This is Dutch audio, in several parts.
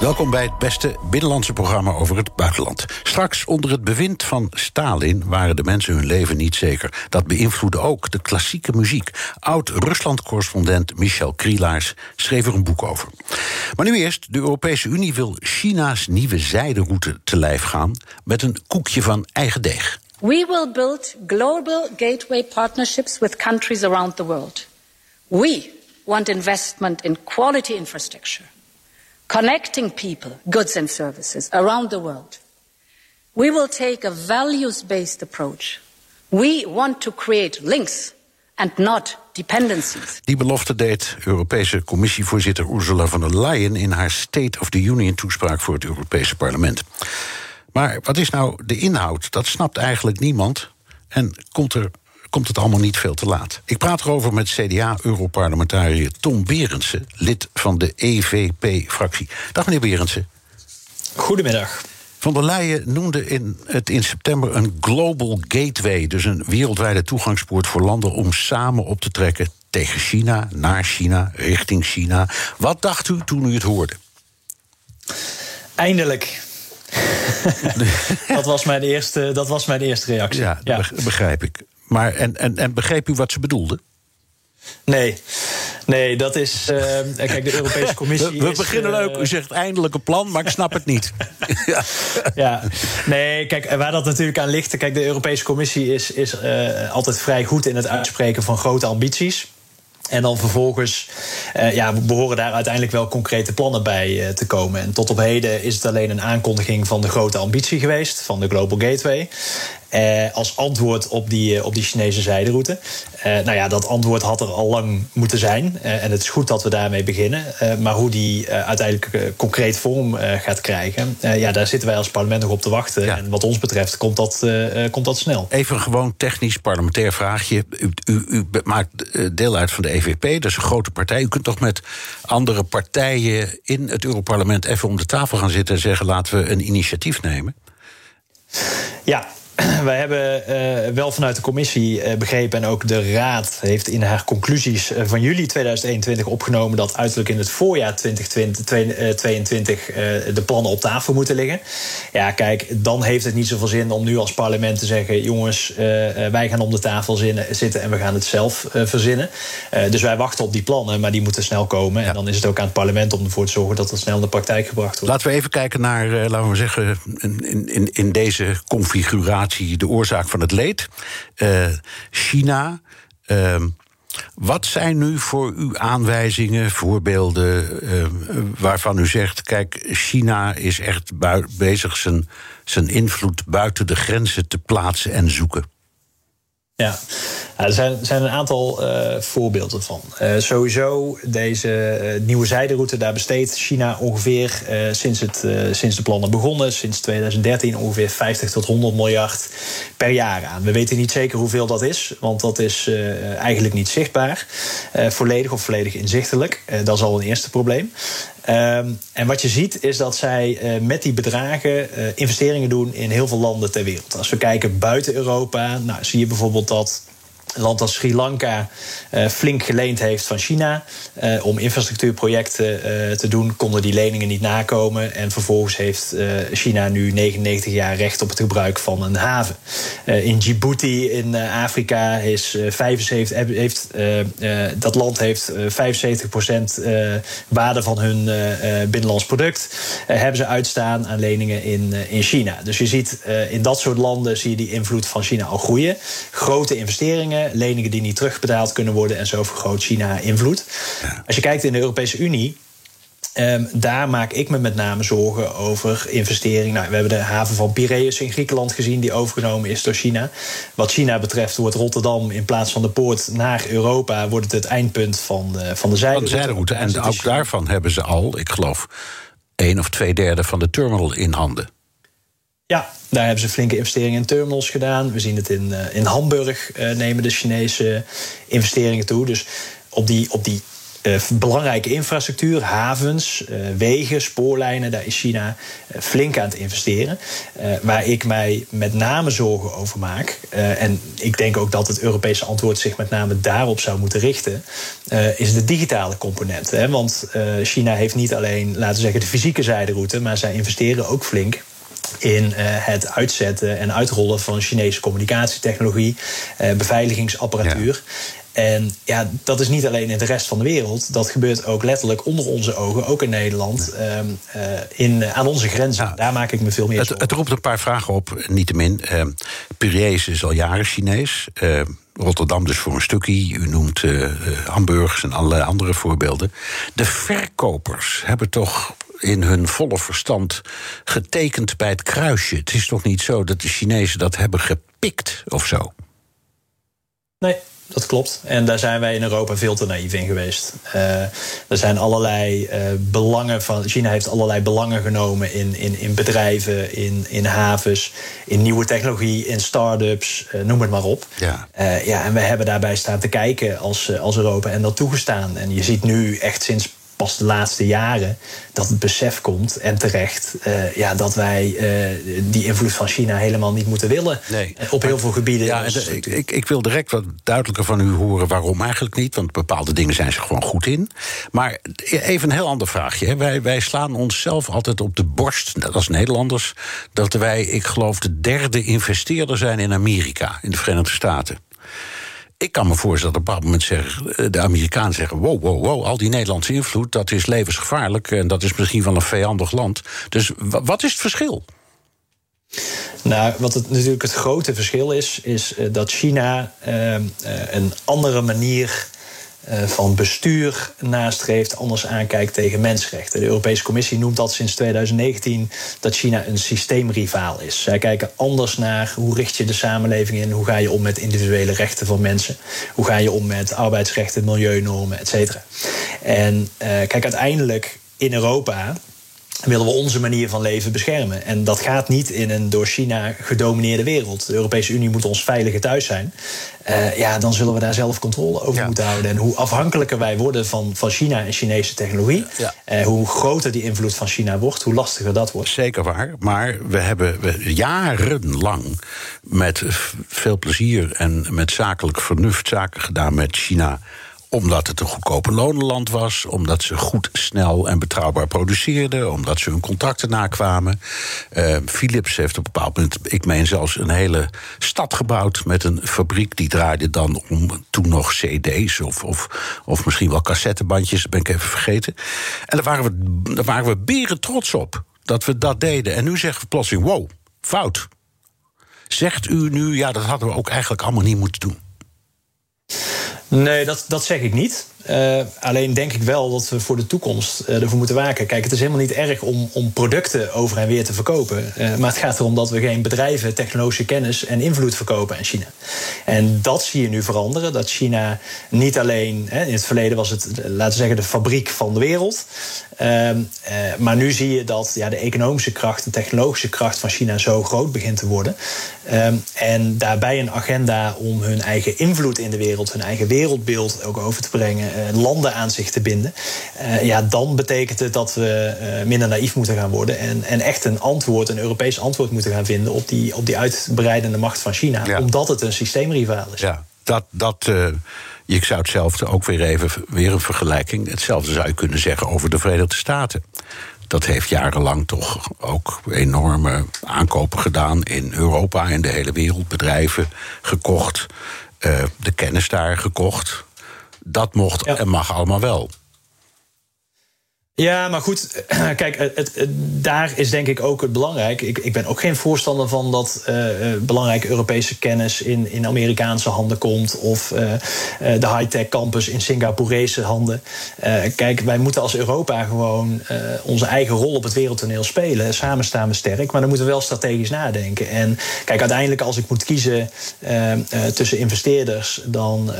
Welkom bij het beste binnenlandse programma over het buitenland. Straks onder het bewind van Stalin waren de mensen hun leven niet zeker. Dat beïnvloedde ook de klassieke muziek. Oud-Rusland-correspondent Michel Krielaars schreef er een boek over. Maar nu eerst, de Europese Unie wil China's nieuwe zijderoute te lijf gaan... met een koekje van eigen deeg. We will build global gateway partnerships with countries around the world. We want investment in quality infrastructure connecting people, goods and services around the world. We will take a values based approach. We want to create links and not dependencies. Die belofte deed Europese Commissievoorzitter Ursula von der Leyen in haar State of the Union toespraak voor het Europese Parlement. Maar wat is nou de inhoud? Dat snapt eigenlijk niemand. En komt er komt het allemaal niet veel te laat. Ik praat erover met CDA-europarlementariër Tom Berendsen, lid van de EVP-fractie. Dag meneer Berendsen. Goedemiddag. Van der Leyen noemde in het in september een global gateway, dus een wereldwijde toegangspoort voor landen om samen op te trekken tegen China, naar China, richting China. Wat dacht u toen u het hoorde? Eindelijk. dat, was mijn eerste, dat was mijn eerste reactie. Ja, begrijp ik. Maar, en, en, en begreep u wat ze bedoelde? Nee. Nee, dat is. Uh, kijk, de Europese Commissie. We, we beginnen uh, leuk. U zegt eindelijk een plan, maar ik snap het niet. ja. ja. Nee, kijk, waar dat natuurlijk aan ligt. Kijk, de Europese Commissie is, is uh, altijd vrij goed in het uitspreken van grote ambities. En dan vervolgens uh, ja, behoren daar uiteindelijk wel concrete plannen bij te komen. En tot op heden is het alleen een aankondiging van de grote ambitie geweest, van de Global Gateway. Uh, als antwoord op die, op die Chinese zijderoute. nou ja, dat antwoord had er al lang moeten zijn. en het is goed dat we daarmee beginnen. maar hoe die uiteindelijk concreet vorm gaat krijgen, ja, daar zitten wij als parlement nog op te wachten. Ja. En wat ons betreft komt dat, komt dat snel. Even een gewoon technisch parlementair vraagje. U, u, u maakt deel uit van de EVP, dat is een grote partij. U kunt toch met andere partijen in het Europarlement even om de tafel gaan zitten en zeggen: laten we een initiatief nemen? Ja, wij hebben uh, wel vanuit de commissie uh, begrepen, en ook de Raad heeft in haar conclusies uh, van juli 2021 opgenomen dat uiterlijk in het voorjaar 2022 de plannen op tafel moeten liggen. Ja, kijk, dan heeft het niet zoveel zin om nu als parlement te zeggen: jongens, wij gaan om de tafel zitten en we gaan het zelf verzinnen. dus wij wachten op die plannen, maar die moeten snel komen. Ja. En dan is het ook aan het parlement om ervoor te zorgen dat het snel in de praktijk gebracht wordt. Laten we even kijken naar, laten we zeggen, in, in, in deze configuratie de oorzaak van het leed. Uh, China. Uh, wat zijn nu voor u aanwijzingen, voorbeelden uh, waarvan u zegt: kijk, China is echt bezig zijn, zijn invloed buiten de grenzen te plaatsen en zoeken? Ja, er zijn, zijn een aantal uh, voorbeelden van. Uh, sowieso deze uh, nieuwe zijderoute, daar besteedt China ongeveer sinds, het, sinds de plannen begonnen, sinds 2013, ongeveer 50 tot 100 miljard per jaar aan. We weten niet zeker hoeveel dat is, want dat is eigenlijk niet zichtbaar, volledig of volledig inzichtelijk. dat is al een eerste probleem. Um, en wat je ziet is dat zij uh, met die bedragen uh, investeringen doen in heel veel landen ter wereld. Als we kijken buiten Europa, nou, zie je bijvoorbeeld dat een land als Sri Lanka uh, flink geleend heeft van China uh, om infrastructuurprojecten uh, te doen, konden die leningen niet nakomen. En vervolgens heeft China nu 99 jaar recht op het gebruik van een haven. in Djibouti in Afrika is 75, heeft, dat land heeft 75% waarde van hun binnenlands product. hebben ze uitstaan aan leningen in, in China. Dus je ziet in dat soort landen zie je die invloed van China al groeien. Grote investeringen leningen die niet terugbetaald kunnen worden en zo vergroot China invloed. Als je kijkt in de Europese Unie. Um, daar maak ik me met name zorgen over investering. Nou, we hebben de haven van Piraeus in Griekenland gezien, die overgenomen is door China. Wat China betreft wordt Rotterdam in plaats van de poort naar Europa, wordt het het eindpunt van de, van de zijderoute. Van de zijderoute. En ook daarvan hebben ze al, ik geloof, één of twee derde van de terminal in handen. Ja, daar hebben ze flinke investeringen in terminals gedaan. We zien het in, in Hamburg nemen de Chinese investeringen toe. Dus op die, op die uh, belangrijke infrastructuur, havens, wegen, spoorlijnen, daar is China flink aan het investeren. waar ik mij met name zorgen over maak, en ik denk ook dat het Europese antwoord zich met name daarop zou moeten richten, is de digitale component. Hè? Want China heeft niet alleen, laten we zeggen, de fysieke zijderoute, maar zij investeren ook flink in het uitzetten en uitrollen van Chinese communicatietechnologie, beveiligingsapparatuur. En ja, dat is niet alleen in de rest van de wereld. Dat gebeurt ook letterlijk onder onze ogen, ook in Nederland, ehm, eh, in, aan onze grenzen. Daar maak ik me veel meer het, het, het roept een paar vragen op, niettemin. Uh, Piraeus is al jaren Chinees. Uh, Rotterdam dus voor een stukje. U noemt uh, Hamburgs en allerlei andere voorbeelden. De verkopers hebben toch in hun volle verstand getekend bij het kruisje. Het is toch niet zo dat de Chinezen dat hebben gepikt of zo? Nee, dat klopt. En daar zijn wij in Europa veel te naïef in geweest. Uh, er zijn allerlei uh, belangen van. China heeft allerlei belangen genomen in, in, in bedrijven, in, in havens, in nieuwe technologie, in start-ups, uh, noem het maar op. Ja. ja, en we hebben daarbij staan te kijken als, als Europa en dat toegestaan. En je ziet nu echt sinds pas de laatste jaren dat het besef komt, en terecht, uh, ja, dat wij uh, die invloed van China helemaal niet moeten willen. Nee. Op heel veel gebieden. Ja, ik, ik, ik, wil direct wat duidelijker van u horen waarom eigenlijk niet. Want bepaalde dingen zijn ze gewoon goed in. Maar even een heel ander vraagje. Wij, wij slaan onszelf altijd op de borst, net als Nederlanders, dat wij, ik geloof, de derde investeerder zijn in Amerika, in de Verenigde Staten ik kan me voorstellen dat op een bepaald moment eh, de Amerikanen zeggen: wow, wow, wow, al die Nederlandse invloed, dat is levensgevaarlijk en dat is misschien van een vijandig land. Dus wat is het verschil? Nou, wat het, natuurlijk het grote verschil is, is eh, dat China uh, een andere manier eh, van bestuur nastreeft, anders aankijkt tegen mensenrechten. De Europese Commissie noemt dat sinds 2019 dat China een systeemrivaal is. Zij kijken anders naar hoe richt je de samenleving in, hoe ga je om met individuele rechten van mensen, hoe ga je om met arbeidsrechten, milieunormen, et cetera. En uh, kijk, uiteindelijk in Europa willen we onze manier van leven beschermen. En dat gaat niet in een door China gedomineerde wereld. De Europese Unie moet ons veilige thuis zijn. Uh, ja, dan zullen we daar zelf controle over moeten houden. En hoe afhankelijker wij worden van, van China en Chinese technologie, ja. uh, hoe groter die invloed van China wordt, hoe lastiger dat wordt. Zeker waar. Maar we hebben jarenlang met veel plezier en met zakelijk vernuft zaken gedaan met China omdat het een goedkope lonenland was, omdat ze goed, snel en betrouwbaar produceerden, omdat ze hun contracten nakwamen. Uh, Philips heeft op een bepaald moment, ik meen zelfs een hele stad gebouwd met een fabriek die draaide dan om toen nog CD's of, of, of misschien wel cassettebandjes, dat ben ik even vergeten. En daar waren we, daar waren we beren trots op dat we dat deden. En nu zeggen we plotseling: wow, fout. Zegt u nu, ja, dat hadden we ook eigenlijk allemaal niet moeten doen? Nee, dat, dat zeg ik niet. Uh, alleen denk ik wel dat we voor de toekomst uh, ervoor moeten waken. Kijk, het is helemaal niet erg om, om producten over en weer te verkopen. Uh, maar het gaat erom dat we geen bedrijven technologische kennis en invloed verkopen aan China. En dat zie je nu veranderen. Dat China niet alleen, hè, in het verleden was het, laten we zeggen, de fabriek van de wereld. Ehm, maar nu zie je dat ja, de economische kracht, de technologische kracht van China zo groot begint te worden. Um, en daarbij een agenda om hun eigen invloed in de wereld, hun eigen wereldbeeld ook over te brengen landen aan zich te binden. Uh, ja, dan betekent het dat we uh, minder naïef moeten gaan worden. En, en echt een antwoord, een Europees antwoord moeten gaan vinden op die, op die uitbreidende macht van China. Ja. Omdat het een systeemrivaal is. Ja, dat. dat je zou hetzelfde ook weer even, weer een vergelijking. Hetzelfde zou je kunnen zeggen over de Verenigde Staten. Dat heeft jarenlang toch ook enorme aankopen gedaan in Europa en de hele wereld. Bedrijven gekocht, de kennis daar gekocht dat mocht en mag allemaal wel. Ja, maar goed, kijk, het, daar is denk ik ook het belangrijk. Ik, ik ben ook geen voorstander van dat uh, belangrijke Europese kennis in, in Amerikaanse handen komt. Of uh, de high-tech campus in Singaporese handen. kijk, wij moeten als Europa gewoon onze eigen rol op het wereldtoneel spelen. Samen staan we sterk, maar dan moeten we wel strategisch nadenken. En kijk, uiteindelijk als ik moet kiezen tussen investeerders, dan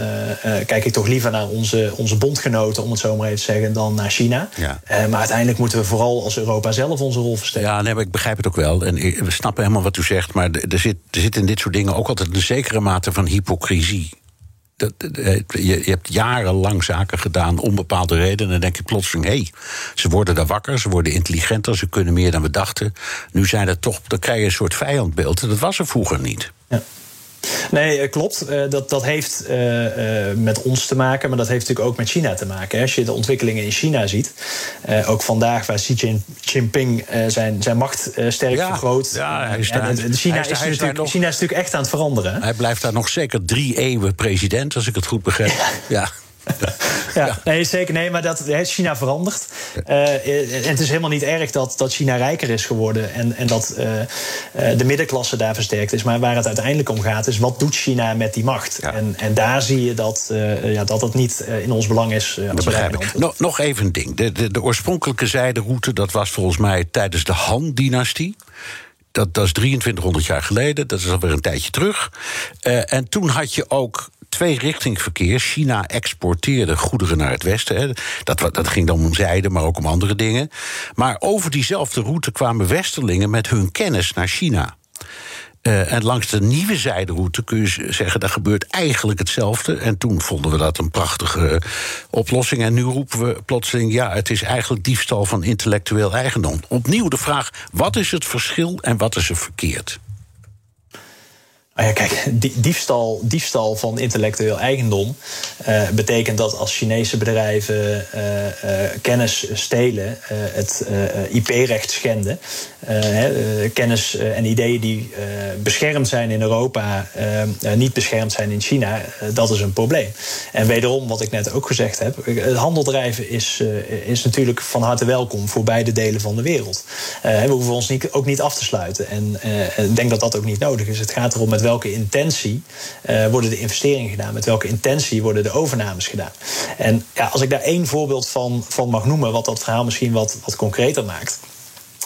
kijk ik toch liever naar onze, onze bondgenoten, om het zo maar even te zeggen, dan naar China. Ja. Maar uiteindelijk moeten we vooral als Europa zelf onze rol versterken. Ja, nee, maar ik begrijp het ook wel. En we snappen helemaal wat u zegt. Maar er zit, er zit in dit soort dingen ook altijd een zekere mate van hypocrisie. Dat, je, je, hebt jarenlang zaken gedaan om bepaalde redenen. En dan denk je plotseling, hé, hey, ze worden daar wakker, ze worden intelligenter, ze kunnen meer dan we dachten. Nu zijn er toch, dan krijg je een soort vijandbeeld. Dat was er vroeger niet. Ja. Nee, eh, klopt. Eh, dat, dat heeft uh, met ons te maken, maar dat heeft natuurlijk ook met China te maken. Als je de ontwikkelingen in China ziet, ook vandaag waar Xi Jinping zijn, zijn macht sterk ja, vergroot. Ja, hij China, is, natuurlijk, nog, China is natuurlijk echt aan het veranderen. Hij blijft daar nog zeker drie eeuwen president, als ik het goed begrijp. ja ja, nee, zeker. Nee, maar dat heeft China veranderd. Uh, en het is helemaal niet erg dat, dat China rijker is geworden en, en dat uh, de middenklasse daar versterkt is. Maar waar het uiteindelijk om gaat, is wat doet China met die macht? En, en daar zie je dat, uh, ja, dat het niet in ons belang is. dat begrijp ik. Nog, nog even een ding. De, de, de oorspronkelijke zijderoute, dat was volgens mij tijdens de Han-dynastie. Dat, dat is 2300 jaar geleden, dat is alweer een tijdje terug. Uh, en toen had je ook tweerichtingverkeer. China exporteerde goederen naar het westen. Hè. Dat, dat ging dan om zijde, maar ook om andere dingen. Maar over diezelfde route kwamen westerlingen met hun kennis naar China. Uh, en langs de nieuwe zijderoute kun je zeggen, dat gebeurt eigenlijk hetzelfde. En toen vonden we dat een prachtige oplossing. En nu roepen we plotseling, ja, het is eigenlijk diefstal van intellectueel eigendom. Opnieuw de vraag, wat is het verschil en wat is er verkeerd? Ah ja, kijk, diefstal, diefstal van intellectueel eigendom uh, betekent dat als Chinese bedrijven uh, uh, kennis stelen, het IP-recht schenden, kennis en ideeën die beschermd zijn in Europa, niet beschermd zijn in China, dat is een probleem. En wederom, wat ik net ook gezegd heb, het handeldrijven is, is natuurlijk van harte welkom voor beide delen van de wereld. we hoeven ons niet, ook niet af te sluiten. En ik denk dat dat ook niet nodig is. Het gaat erom welke intentie uh, worden de investeringen gedaan? Met welke intentie worden de overnames gedaan? En ja, als ik daar één voorbeeld van, van mag noemen, wat dat verhaal misschien wat, wat concreter maakt.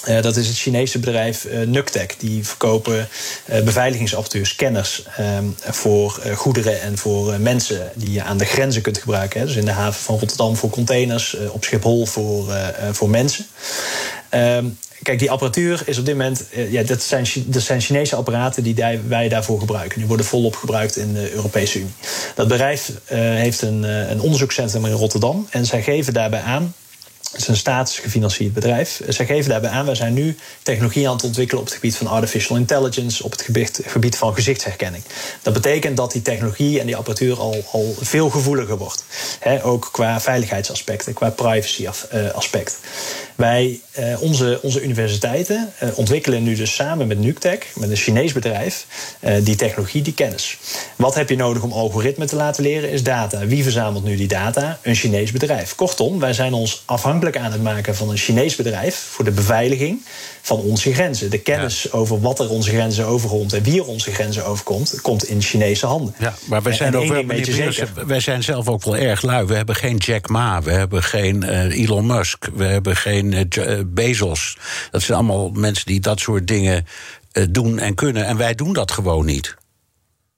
Uh, dat is het Chinese bedrijf uh. Die verkopen uh, beveiligingsapparatuur, scanners ehm, voor goederen en voor mensen die je aan de grenzen kunt gebruiken. Hè. Dus in de haven van Rotterdam voor containers, op Schiphol voor, voor mensen. Ehm, Kijk, die apparatuur is op dit moment. Eh, ja, dat, zijn, dat zijn Chinese apparaten die wij daarvoor gebruiken. Die worden volop gebruikt in de Europese Unie. Dat bedrijf uh, heeft een, uh, een onderzoekscentrum in Rotterdam. En zij geven daarbij aan het is een staatsgefinancierd bedrijf. Zij geven daarbij aan, wij zijn nu technologie aan het ontwikkelen op het gebied van artificial intelligence, op het gebied, van gezichtsherkenning. Dat betekent dat die technologie en die apparatuur al, al veel gevoeliger wordt. ook qua veiligheidsaspecten, qua privacy aspect. Wij, eh, onze, onze universiteiten eh, ontwikkelen nu dus samen met NUCTEC, met een Chinees bedrijf, eh, die technologie, die kennis. Wat heb je nodig om algoritmen te laten leren? Is data. Wie verzamelt nu die data? Een Chinees bedrijf. Kortom, wij zijn ons afhankelijk aan het maken van een Chinees bedrijf voor de beveiliging van onze grenzen. De kennis over wat er onze grenzen overkomt en wie er onze grenzen overkomt, komt in Chinese handen. Ja, maar wij zijn, ook wel, wij zijn zelf ook wel erg lui. We hebben geen Jack Ma, we hebben geen Elon Musk, we hebben geen eh, eh, Bezos. Dat zijn allemaal mensen die dat soort dingen eh, doen en kunnen. En wij doen dat gewoon niet.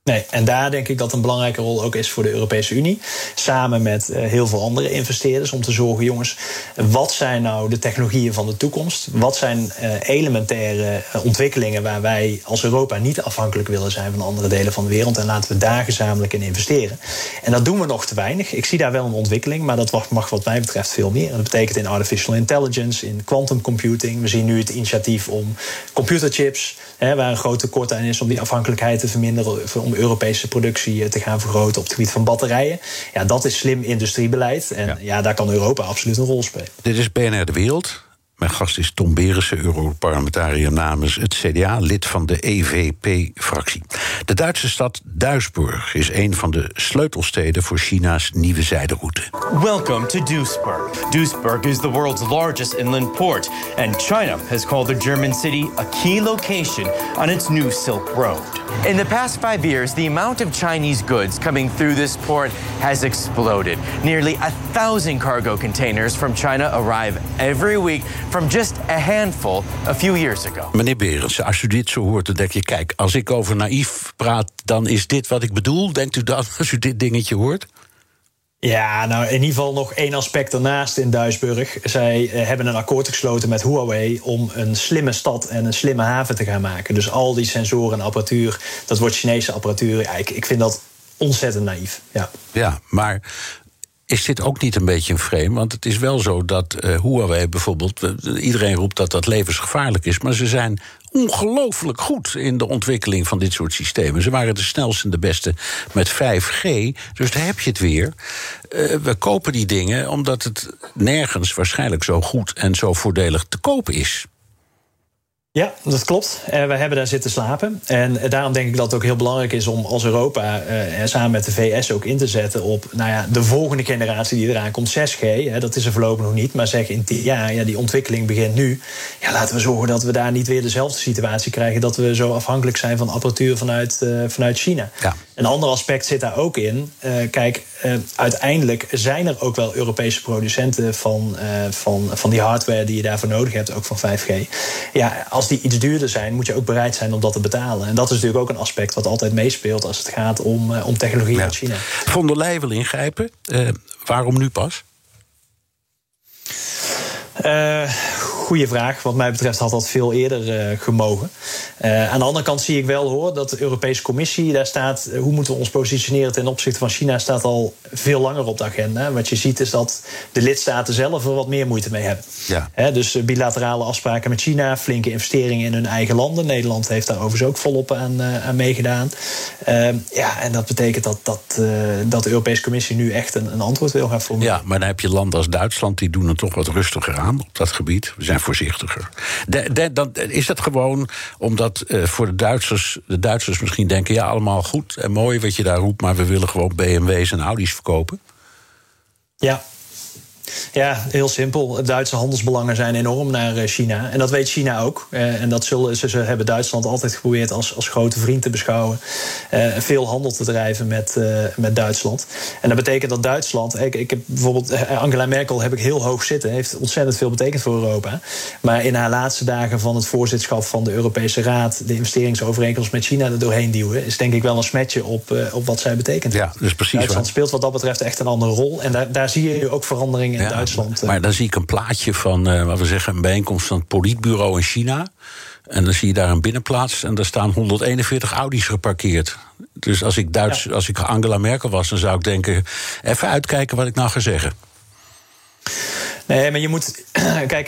Nee, en daar denk ik dat een belangrijke rol ook is voor de Europese Unie. Samen met uh, heel veel andere investeerders. Om te zorgen, jongens, wat zijn nou de technologieën van de toekomst? Wat zijn uh, elementaire uh, ontwikkelingen waar wij als Europa niet afhankelijk willen zijn van andere delen van de wereld? En laten we daar gezamenlijk in investeren. En dat doen we nog te weinig. Ik zie daar wel een ontwikkeling, maar dat mag wat mij betreft veel meer. En dat betekent in artificial intelligence, in quantum computing. We zien nu het initiatief om computerchips, hè, waar een groot tekort aan is, om die afhankelijkheid te verminderen Europese productie eh, te gaan vergroten op het gebied van batterijen. Ja, dat is slim industriebeleid. En ja, daar kan Europa absoluut een rol spelen. Dit is BNR De Wereld. Mijn gast is Tom Berensen, Europarlementariër namens het CDA, lid van de EVP-fractie. De Duitse stad Duisburg is een van de sleutelsteden voor China's nieuwe zijderoute. Welcome to Duisburg. Duisburg is the world's largest inland port, and China has called the German city a key location on its new Silk Road. In the past five years, the amount of Chinese goods coming through this port has exploded. Nearly a thousand cargo containers from China arrive every week from just a handful a few years ago. Meneer Berends, als u dit zo hoort, dan denk je: kijk, als ik over naïef praat, dan is dit wat ik bedoel. Denkt u dat als u dit dingetje hoort? Ja, nou in ieder geval nog één aspect daarnaast in Duisburg. Zij eh, hebben een akkoord gesloten met Huawei om een slimme stad en een slimme haven te gaan maken. Dus al die sensoren en apparatuur, dat wordt Chinese apparatuur. Ja, ik, ik vind dat ontzettend naïef. Ja, ja maar is dit ook niet een beetje een frame? Want het is wel zo dat uh, Huawei bijvoorbeeld... Uh, iedereen roept dat dat levensgevaarlijk is... maar ze zijn ongelooflijk goed in de ontwikkeling van dit soort systemen. Ze waren de snelste en de beste met 5G. Dus daar heb je het weer. Uh, we kopen die dingen omdat het nergens waarschijnlijk zo goed en zo voordelig te kopen is. Ja, dat klopt. Uh, we hebben daar zitten slapen. En daarom denk ik dat het ook heel belangrijk is om als Europa uh, samen met de VS ook in te zetten op nou ja, de volgende generatie die eraan komt, 6G. Hè, dat is er voorlopig nog niet. Maar zeg in ja, ja, die ontwikkeling begint nu. Ja, laten we zorgen dat we daar niet weer dezelfde situatie krijgen. Dat we zo afhankelijk zijn van apparatuur vanuit, uh, vanuit China. Ja. Een ander aspect zit daar ook in. kijk, uiteindelijk zijn er ook wel Europese producenten van, van, van die hardware die je daarvoor nodig hebt, ook van 5G. Ja, als die iets duurder zijn, moet je ook bereid zijn om dat te betalen. En dat is natuurlijk ook een aspect wat altijd meespeelt als het gaat om, uh, om technologie ja. uit China. Von der Leyen wil ingrijpen. Waarom nu pas? Uh, goede vraag. Wat mij betreft had dat veel eerder uh, gemogen. Uh, aan de andere kant zie ik wel hoor dat de Europese Commissie, daar staat hoe moeten we ons positioneren ten opzichte van China, staat al veel langer op de agenda. Wat je ziet is dat de lidstaten zelf er wat meer moeite mee hebben. Ja. He, dus bilaterale afspraken met China, flinke investeringen in hun eigen landen. Nederland heeft daar overigens ook volop aan, aan meegedaan. ja, en dat betekent dat, dat, dat de Europese Commissie nu echt een, een antwoord wil gaan formuleren. Ja, maar dan heb je landen als Duitsland, die doen het toch wat rustiger aan op dat gebied. We zijn voorzichtiger. Dan, is dat gewoon omdat uh, voor de Duitsers, de Duitsers misschien denken: ja, allemaal goed en mooi wat je daar roept, maar we willen gewoon BMW's en Audi's verkopen? Ja, ja, heel simpel. Duitse handelsbelangen zijn enorm naar eh, China. En dat weet China ook. Eh, en dat zullen, ze, ze hebben Duitsland altijd geprobeerd als, als grote vriend te beschouwen. Uh, veel handel te drijven met, uh, met Duitsland. En dat betekent dat Duitsland. Ik, ik heb bijvoorbeeld Angela Merkel heb ik heel hoog zitten. Heeft ontzettend veel betekend voor Europa. Maar in haar laatste dagen van het voorzitterschap van de Europese Raad. de investeringsovereenkomst met China er doorheen duwen. is denk ik wel een smetje op, op wat zij betekent. Ja, dus precies. Duitsland speelt wat dat betreft echt een andere rol. En daar, daar zie je ook veranderingen in Duitsland. Maar dan zie ik een plaatje van, uh, wat we zeggen, een bijeenkomst van het politbureau in China. En dan zie je daar een binnenplaats en daar staan 141 Audi's geparkeerd. Dus als ik, Duits, ja. als ik Angela Merkel was, dan zou ik denken: even uitkijken wat ik nou ga zeggen. Nee, maar je moet, kijk,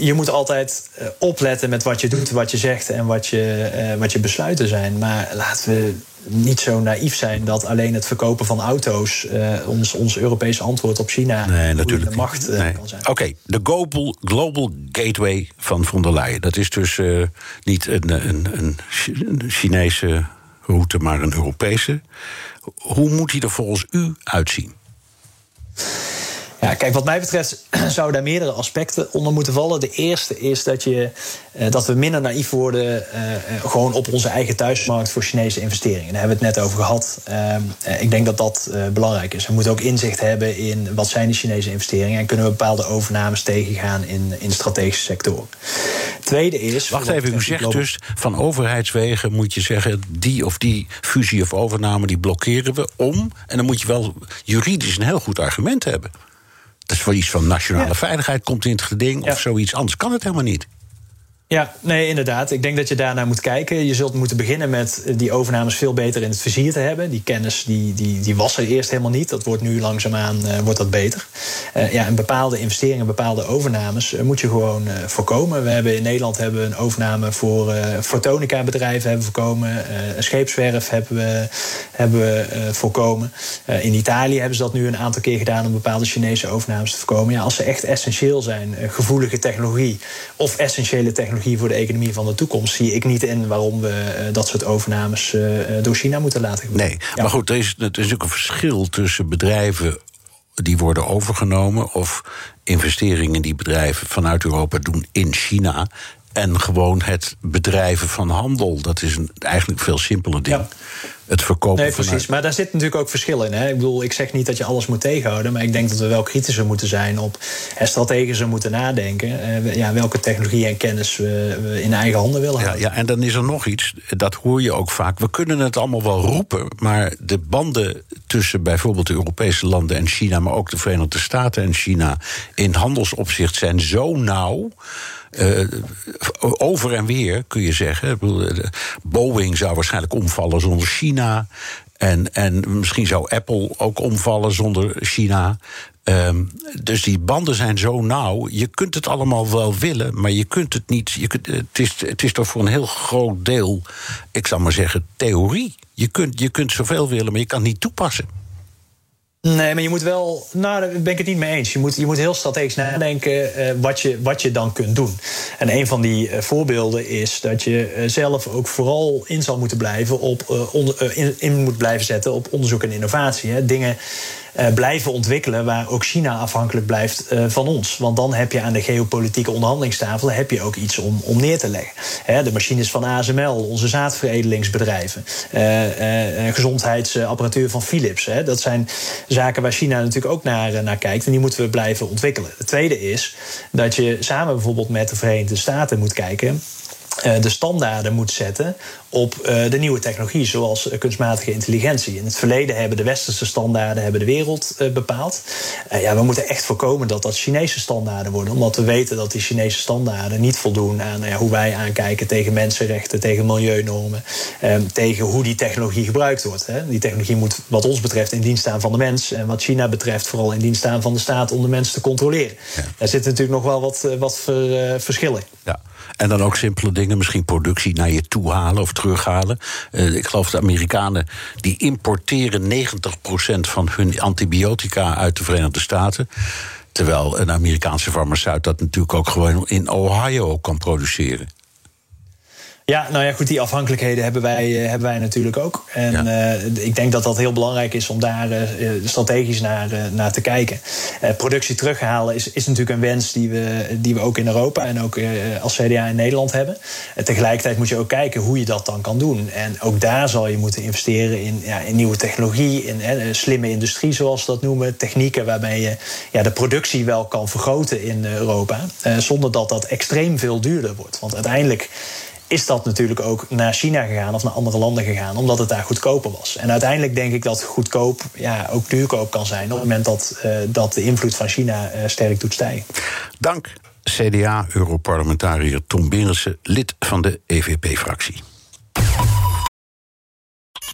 je moet altijd opletten met wat je doet, wat je zegt en wat je, wat je besluiten zijn. Maar laten we niet zo naïef zijn dat alleen het verkopen van auto's uh, ons, ons Europese antwoord op China nee, natuurlijk macht uh, nee. kan zijn. Oké, okay, de global, global Gateway van von der Leyen. Dat is dus uh, niet een, een, een Chinese route, maar een Europese. Hoe moet die er volgens u uitzien? Ja, kijk, wat mij betreft zouden daar meerdere aspecten onder moeten vallen. De eerste is dat, je, uh, dat we minder naïef worden uh, gewoon op onze eigen thuismarkt voor Chinese investeringen. Daar hebben we het net over gehad. Uh, ik denk dat dat belangrijk is. We moeten ook inzicht hebben in wat zijn de Chinese investeringen en kunnen we bepaalde overnames tegengaan in, in strategische sectoren. Tweede is. Wacht even, u zegt dus van overheidswegen moet je zeggen die of die fusie of overname die blokkeren we om. En dan moet je wel juridisch een heel goed argument hebben. Dat is voor iets van nationale ja. veiligheid komt in het geding ja. of zoiets. Anders kan het helemaal niet. Ja, nee, inderdaad. Ik denk dat je daarnaar moet kijken. Je zult moeten beginnen met die overnames veel beter in het vizier te hebben. Die kennis die, die, die was er eerst helemaal niet. Dat wordt nu langzaamaan uh, wordt dat beter. Uh, ja, en bepaalde investeringen, bepaalde overnames moet je gewoon voorkomen. We hebben in Nederland hebben we een overname voor fotonica bedrijven hebben voorkomen. een scheepswerf hebben we, hebben we voorkomen. in Italië hebben ze dat nu een aantal keer gedaan om bepaalde Chinese overnames te voorkomen. Ja, als ze echt essentieel zijn, gevoelige technologie of essentiële technologie voor de economie van de toekomst, zie ik niet in waarom we uh, dat soort overnames uh, door China moeten laten gebeuren. Nee, ja. maar goed, er is, er is natuurlijk een verschil tussen bedrijven die worden overgenomen of investeringen die bedrijven vanuit Europa doen in China. En gewoon het bedrijven van handel. Dat is een eigenlijk veel simpeler ding. Ja. Het verkopen nee, precies. Maar daar zit natuurlijk ook verschil in. Hè? Ik bedoel, ik zeg niet dat je alles moet tegenhouden, maar ik denk dat we wel kritischer moeten zijn op en strategischer moeten nadenken. Uh, ja, welke technologie en kennis we, we, in eigen handen willen ja, Ja, en dan is er nog iets, dat hoor je ook vaak. We kunnen het allemaal wel roepen, maar de banden tussen bijvoorbeeld de Europese landen en China, maar ook de Verenigde Staten en China in handelsopzicht zijn zo nauw. Uh, over en weer kun je zeggen. Boeing zou waarschijnlijk omvallen zonder China. En, en misschien zou Apple ook omvallen zonder China. Um, dus die banden zijn zo nauw. Je kunt het allemaal wel willen, maar je kunt het niet. Je kunt, het, is, het is toch voor een heel groot deel, ik zal maar zeggen, theorie. Je kunt, je kunt zoveel willen, maar je kan het niet toepassen. Nee, maar je moet wel. Nou, daar ben ik het niet mee eens. Je moet, je moet heel strategisch nadenken uh, wat, je, wat je dan kunt doen. En een van die uh, voorbeelden is dat je uh, zelf ook vooral in zal moeten blijven op on, in, in, moet blijven zetten op onderzoek en innovatie. Hè. Dingen blijven ontwikkelen, waar ook China afhankelijk blijft uh, van ons. Want dan heb je aan de geopolitieke onderhandelingstafel heb je ook iets om, om neer te leggen. De machines van ASML, onze zaadveredelingsbedrijven, uh, gezondheidsapparatuur van Philips. Dat zijn zaken waar China natuurlijk ook naar, naar kijkt en die moeten we blijven ontwikkelen. Het tweede is dat je samen bijvoorbeeld met de Verenigde Staten moet kijken de standaarden moet zetten op uh, de nieuwe technologie, zoals uh, kunstmatige intelligentie. In het verleden hebben de westerse standaarden hebben de wereld bepaald. ja, we moeten echt voorkomen dat dat Chinese standaarden worden, omdat we weten dat die Chinese standaarden niet voldoen aan ja, hoe wij aankijken tegen mensenrechten, tegen milieunormen, ehm, tegen hoe die technologie gebruikt wordt. Hè. Die technologie moet, wat ons betreft, in dienst staan van de mens, en wat China betreft, vooral in dienst staan van de staat om de mensen te controleren. Ja. Daar zitten natuurlijk nog wel wat, wat ver, verschillen. Ja. En dan ook simpele dingen, misschien productie naar je toe halen of terughalen. Uh, ik geloof de Amerikanen die importeren 90% van hun antibiotica uit de Verenigde Staten. Terwijl een Amerikaanse farmaceut dat natuurlijk ook gewoon in Ohio kan produceren. Ja, nou ja, goed, die afhankelijkheden hebben wij, uh, hebben wij natuurlijk ook. En ja. uh, ik denk dat dat heel belangrijk is om daar uh, strategisch naar, naar te kijken. productie terughalen is, is natuurlijk een wens die we, die we ook in Europa en ook als CDA in Nederland hebben. En tegelijkertijd moet je ook kijken hoe je dat dan kan doen. En ook daar zal je moeten investeren in, ja, in nieuwe technologie, in slimme industrie, zoals we dat noemen. Technieken waarmee je ja, de productie wel kan vergroten in Europa. zonder dat dat extreem veel duurder wordt. Want uiteindelijk is dat natuurlijk ook naar China gegaan of naar andere landen gegaan, omdat het daar goedkoper was. En uiteindelijk denk ik dat goedkoop ja, ook duurkoop kan zijn op het moment dat, uh, dat de invloed van China uh, sterk doet stijgen. Dank, CDA-europarlementariër Tom Berensen, lid van de EVP-fractie.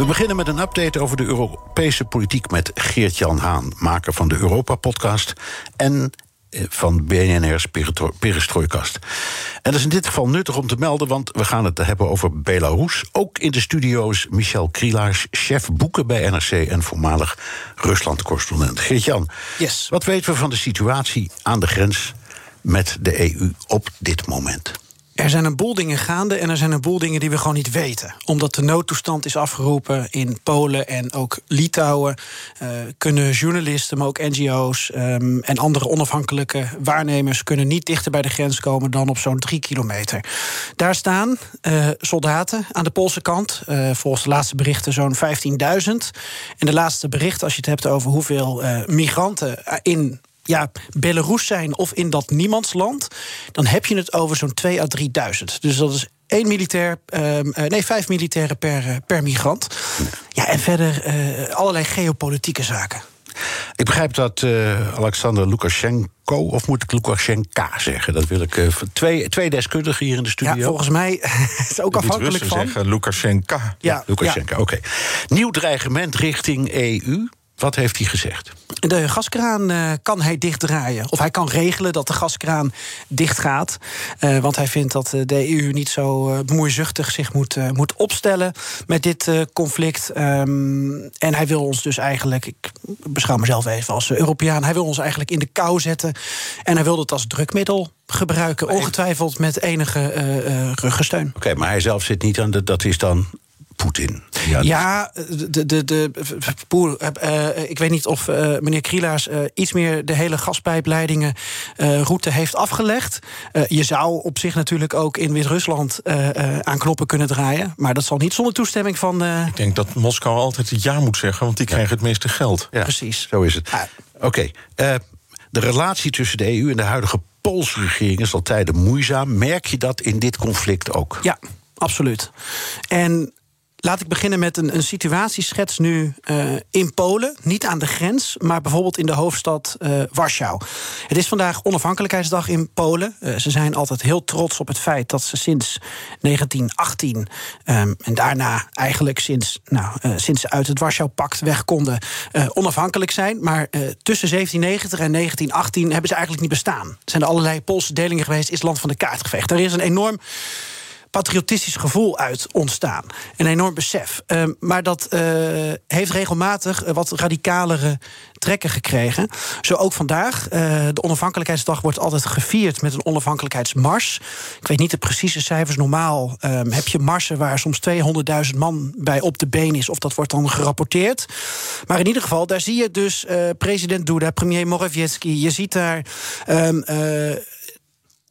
We beginnen met een update over de Europese politiek met Geert-Jan Haan, maker van de Europa-podcast en eh, van BNR's Perestrooikast. En dat is in dit geval nuttig om te melden, want we gaan het hebben over Belarus. Ook in de studio's Michel Krielaars, chef boeken bij NRC en voormalig Rusland-correspondent. Geert-Jan, yes. wat weten we van de situatie aan de grens met de EU op dit moment? Er zijn een boel dingen gaande en er zijn een boel dingen die we gewoon niet weten. Omdat de noodtoestand is afgeroepen in Polen en ook Litouwen, uh, kunnen journalisten, maar ook NGO's um, en andere onafhankelijke waarnemers kunnen niet dichter bij de grens komen dan op zo'n drie kilometer. Daar staan uh, soldaten aan de Poolse kant, uh, volgens de laatste berichten zo'n 15.000. En de laatste bericht, als je het hebt over hoeveel migranten in ja, Belarus zijn of in dat niemandsland, dan heb je het over zo'n 2 à 3000. Dus dat is één militair, uh, nee, vijf militairen per, uh, per migrant. Ja, en verder uh, allerlei geopolitieke zaken. Ik begrijp dat uh, Alexander Lukashenko, of moet ik Lukashenka zeggen? Dat wil ik. Uh, twee, twee deskundigen hier in de studio. Ja, volgens mij is het ook afhankelijk van. zeggen Lukashenka. Ja, Lukashenka, ja. oké. Okay. Nieuw dreigement richting EU. Wat heeft hij gezegd? De gaskraan uh, kan hij dichtdraaien. Of hij kan regelen dat de gaskraan dichtgaat. Uh, want hij vindt dat de EU niet zo uh, bemoeizuchtig zich moet, moet opstellen met dit conflict. Um, en hij wil ons dus eigenlijk, ik beschouw mezelf even als Europeaan, hij wil ons eigenlijk in de kou zetten. En hij wil het als drukmiddel gebruiken, ongetwijfeld met enige ruggensteun. Oké, maar hij zelf zit niet aan de. Dat is dan Poetin. Ja, ja, de, de, de, Poer, uh, ik weet niet of uh, meneer Krielaars uh, iets meer de hele gaspijpleidingen route heeft afgelegd. je zou op zich natuurlijk ook in Wit-Rusland aan knoppen kunnen draaien. Maar dat zal niet zonder toestemming van. Ik denk dat Moskou altijd het ja moet zeggen, want die ja. krijgen het meeste geld. Ja, Precies. Zo is het. Ah. Oké. Okay. de relatie tussen de EU en de huidige Poolse regering is al tijden moeizaam. Merk je dat in dit conflict ook? Ja, absoluut. En Laat ik beginnen met een, een situatieschets nu uh, in Polen. Niet aan de grens, maar bijvoorbeeld in de hoofdstad uh, Warschau. Het is vandaag onafhankelijkheidsdag in Polen. Uh, ze zijn altijd heel trots op het feit dat ze sinds 1918... Um, en daarna eigenlijk sinds, nou, sinds ze uit het Warschau-pact weg konden... onafhankelijk zijn. Maar tussen 1790 en 1918 hebben ze eigenlijk niet bestaan. Er zijn er allerlei Poolse delingen geweest, is land van de kaart geveegd. Er is een enorm patriotistisch gevoel uit ontstaan. Een enorm besef. Uh, maar dat uh, heeft regelmatig uh, wat radicalere trekken gekregen. Zo ook vandaag. de onafhankelijkheidsdag wordt altijd gevierd met een onafhankelijkheidsmars. Ik weet niet de precieze cijfers. Normaal ehm, heb je marsen waar soms 200.000 man bij op de been is. Of dat wordt dan gerapporteerd. Maar in ieder geval, daar zie je dus president Duda, premier Morawiecki. Je ziet daar. Um,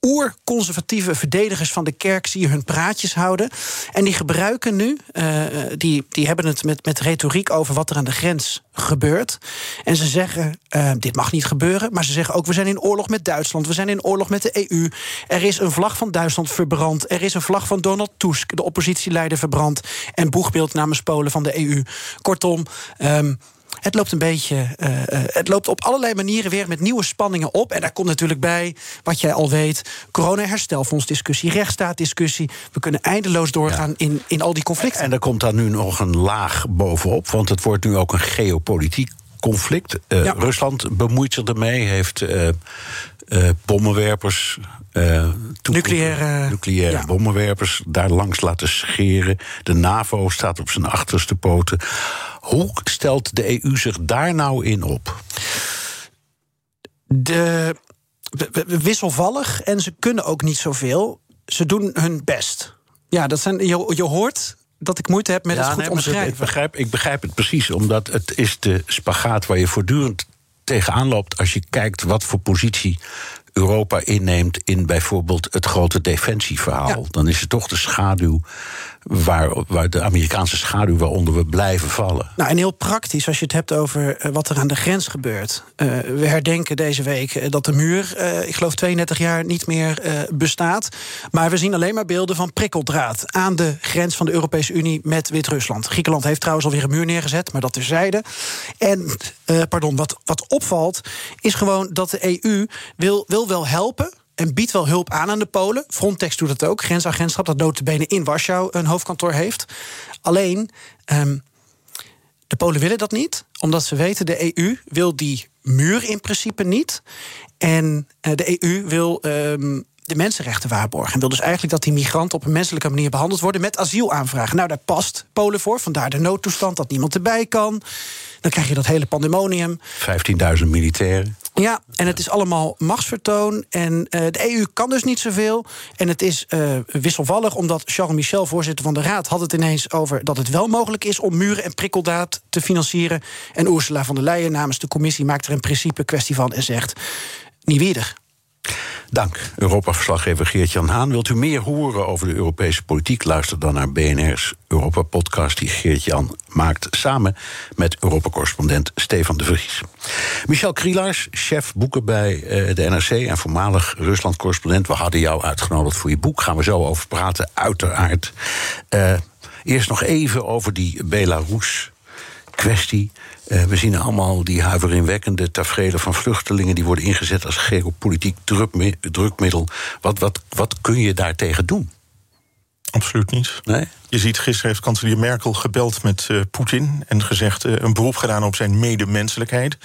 oer-conservatieve verdedigers van de kerk zie je hun praatjes houden. En die gebruiken nu, uh, die, die hebben het met, met retoriek over wat er aan de grens gebeurt. En ze zeggen, uh, dit mag niet gebeuren. Maar ze zeggen ook, we zijn in oorlog met Duitsland. We zijn in oorlog met de EU. Er is een vlag van Duitsland verbrand. Er is een vlag van Donald Tusk, de oppositieleider, verbrand. En boegbeeld namens Polen van de EU. Kortom... Um, het loopt een beetje. Uh, het loopt op allerlei manieren weer met nieuwe spanningen op. En daar komt natuurlijk bij, wat jij al weet, corona-herstelfondsdiscussie, rechtsstaatdiscussie. We kunnen eindeloos doorgaan in, in al die conflicten. En er komt daar nu nog een laag bovenop, want het wordt nu ook een geopolitiek conflict. Uh, ja. Rusland bemoeit zich ermee, heeft uh, uh, bommenwerpers. nucleaire, nucleaire ja. bommenwerpers daar langs laten scheren. De NAVO staat op zijn achterste poten. Hoe stelt de EU zich daar nou in op? De, wisselvallig en ze kunnen ook niet zoveel. Ze doen hun best. Ja, dat zijn, je, je hoort dat ik moeite heb met ja, het goed nee, omschrijven. Ik begrijp, ik begrijp het precies, omdat het is de spagaat waar je voortdurend tegenaan loopt als je kijkt wat voor positie Europa inneemt in bijvoorbeeld het grote defensieverhaal. Dan is het toch de schaduw waar, waar de Amerikaanse schaduw waaronder we blijven vallen. Nou, en heel praktisch, als je het hebt over eh, wat er aan de grens gebeurt. Uh, we herdenken deze week eh, dat de muur, ik geloof 32 jaar, niet meer bestaat. Maar we zien alleen maar beelden van prikkeldraad aan de grens van de Europese Unie met Wit-Rusland. Griekenland heeft trouwens alweer een muur neergezet, maar dat terzijde. En, pardon, wat, wat opvalt, is gewoon dat de EU wil, wil wel helpen en biedt wel hulp aan aan de Polen. Frontex doet dat ook. Grensagentschap dat notabene in Warschau een hoofdkantoor heeft. Alleen, um, de Polen willen dat niet. Omdat ze weten, de EU wil die muur in principe niet. En uh, de EU wil um, de mensenrechten waarborgen. En wil dus eigenlijk dat die migranten op een menselijke manier behandeld worden met asielaanvragen. Nou, daar past Polen voor. Vandaar de noodtoestand dat niemand erbij kan. Dan krijg je dat hele pandemonium. 15.000 militairen. Ja, en het is allemaal machtsvertoon. En uh, de EU kan dus niet zoveel. En het is uh, wisselvallig, omdat Charles Michel, voorzitter van de Raad, had het ineens over dat het wel mogelijk is om muren en prikkeldaad te financieren. En Ursula von der Leyen namens de commissie maakt er een principe kwestie van en zegt: niet weer. Dank, Europa-verslaggever Geert-Jan Haan. Wilt u meer horen over de Europese politiek? Luister dan naar BNR's Europa-podcast... die Geert-Jan maakt samen met Europa-correspondent Stefan de Vries. Michel Krielaars, chef boeken bij eh, de NRC... en voormalig Rusland-correspondent. We hadden jou uitgenodigd voor je boek. Gaan we zo over praten, uiteraard. Uh, eerst nog even over die Belarus-kwestie... Uh, we zien allemaal die huiveringwekkende tafereelen van vluchtelingen... die worden ingezet als geopolitiek drukmiddel. Wat, wat, wat kun je daartegen doen? Absoluut niet. Nee? Je ziet, gisteren heeft kanselier Merkel gebeld met uh, Poetin... en gezegd uh, een beroep gedaan op zijn medemenselijkheid.